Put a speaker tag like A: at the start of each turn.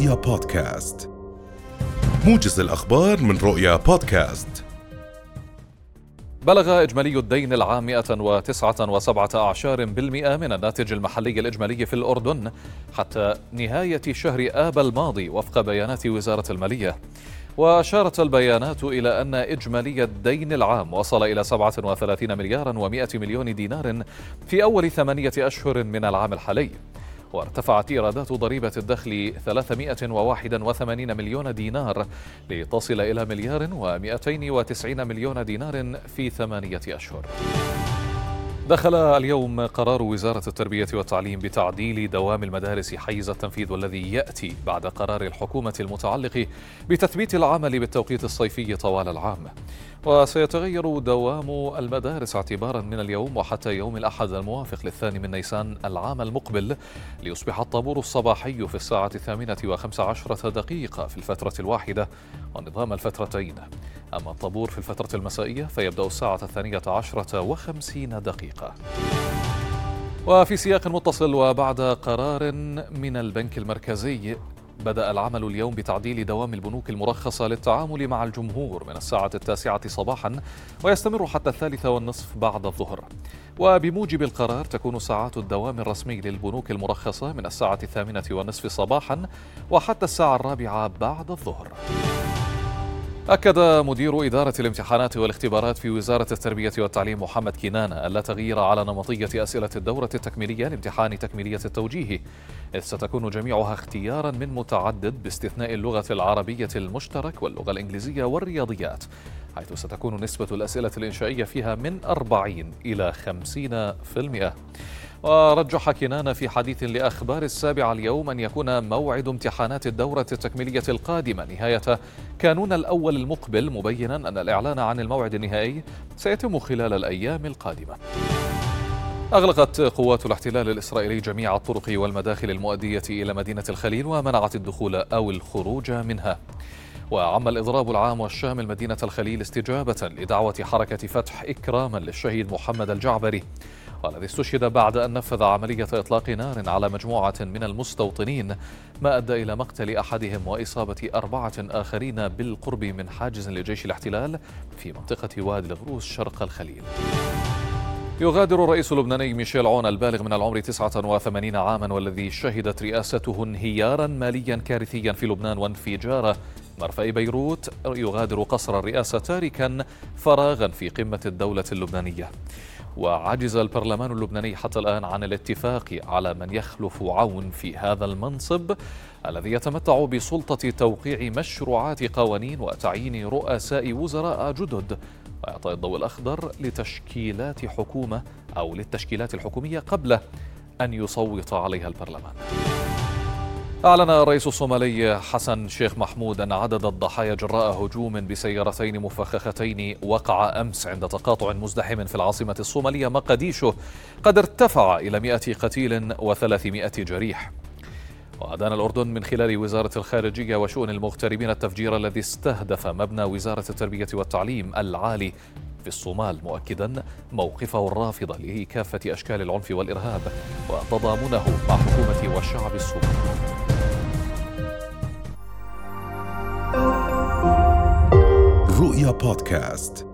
A: رؤيا بودكاست. موجز الأخبار من رؤيا بودكاست.
B: بلغ إجمالي الدين العام 109 أعشار بالمئة من الناتج المحلي الإجمالي في الأردن حتى نهاية شهر آب الماضي وفق بيانات وزارة المالية. وأشارت البيانات إلى أن إجمالي الدين العام وصل إلى 37 مليارا و100 مليون دينار في أول ثمانية أشهر من العام الحالي. وارتفعت إيرادات ضريبة الدخل 381 مليون دينار لتصل إلى مليار و290 مليون دينار في ثمانية أشهر. دخل اليوم قرار وزارة التربية والتعليم بتعديل دوام المدارس حيز التنفيذ والذي يأتي بعد قرار الحكومة المتعلق بتثبيت العمل بالتوقيت الصيفي طوال العام. وسيتغير دوام المدارس اعتبارا من اليوم وحتى يوم الأحد الموافق للثاني من نيسان العام المقبل. ليصبح الطابور الصباحي في الساعة الثامنة وخمس عشرة دقيقة في الفترة الواحدة ونظام الفترتين. أما الطابور في الفترة المسائية فيبدأ الساعة الثانية عشرة وخمسين دقيقة. وفي سياق متصل وبعد قرار من البنك المركزي بدأ العمل اليوم بتعديل دوام البنوك المرخصة للتعامل مع الجمهور من الساعة التاسعة صباحا ويستمر حتى الثالثة والنصف بعد الظهر. وبموجب القرار تكون ساعات الدوام الرسمي للبنوك المرخصة من الساعة الثامنة والنصف صباحا وحتى الساعة الرابعة بعد الظهر. أكد مدير إدارة الامتحانات والاختبارات في وزارة التربية والتعليم محمد كنانة ألا تغيير على نمطية أسئلة الدورة التكميلية لامتحان تكميلية التوجيه إذ ستكون جميعها اختيارا من متعدد باستثناء اللغة العربية المشترك واللغة الإنجليزية والرياضيات حيث ستكون نسبة الأسئلة الإنشائية فيها من 40 إلى 50% ورجح كنان في حديث لأخبار السابعة اليوم أن يكون موعد امتحانات الدورة التكميلية القادمة. نهاية كانون الأول المقبل مبينا أن الإعلان عن الموعد النهائي سيتم خلال الأيام القادمة. أغلقت قوات الاحتلال الإسرائيلي جميع الطرق والمداخل المؤدية إلى مدينة الخليل ومنعت الدخول أو الخروج منها. وعم الإضراب العام والشامل مدينة الخليل استجابة لدعوة حركة فتح إكراما للشهيد محمد الجعبري. والذي استشهد بعد أن نفذ عملية إطلاق نار على مجموعة من المستوطنين ما أدى إلى مقتل أحدهم وإصابة أربعة آخرين بالقرب من حاجز لجيش الاحتلال في منطقة وادي الغروس شرق الخليل. يغادر الرئيس اللبناني ميشيل عون البالغ من العمر 89 عاما والذي شهدت رئاسته انهيارا ماليا كارثيا في لبنان وانفجار مرفأ بيروت يغادر قصر الرئاسة تاركا فراغا في قمة الدولة اللبنانية. وعجز البرلمان اللبناني حتى الآن عن الاتفاق على من يخلف عون في هذا المنصب الذي يتمتع بسلطة توقيع مشروعات قوانين وتعيين رؤساء وزراء جدد. وإعطاء الضوء الأخضر لتشكيلات حكومة أو للتشكيلات الحكومية قبل أن يصوت عليها البرلمان. أعلن الرئيس الصومالي حسن شيخ محمود أن عدد الضحايا جراء هجوم بسيارتين مفخختين وقع أمس عند تقاطع مزدحم في العاصمة الصومالية مقديشو قد ارتفع إلى مئة قتيل وثلاثمائة جريح. وأدان الأردن من خلال وزارة الخارجية وشؤون المغتربين التفجير الذي استهدف مبنى وزارة التربية والتعليم العالي في الصومال مؤكدا موقفه الرافض لكافة أشكال العنف والإرهاب وتضامنه مع حكومة والشعب الصومالي
A: رؤيا بودكاست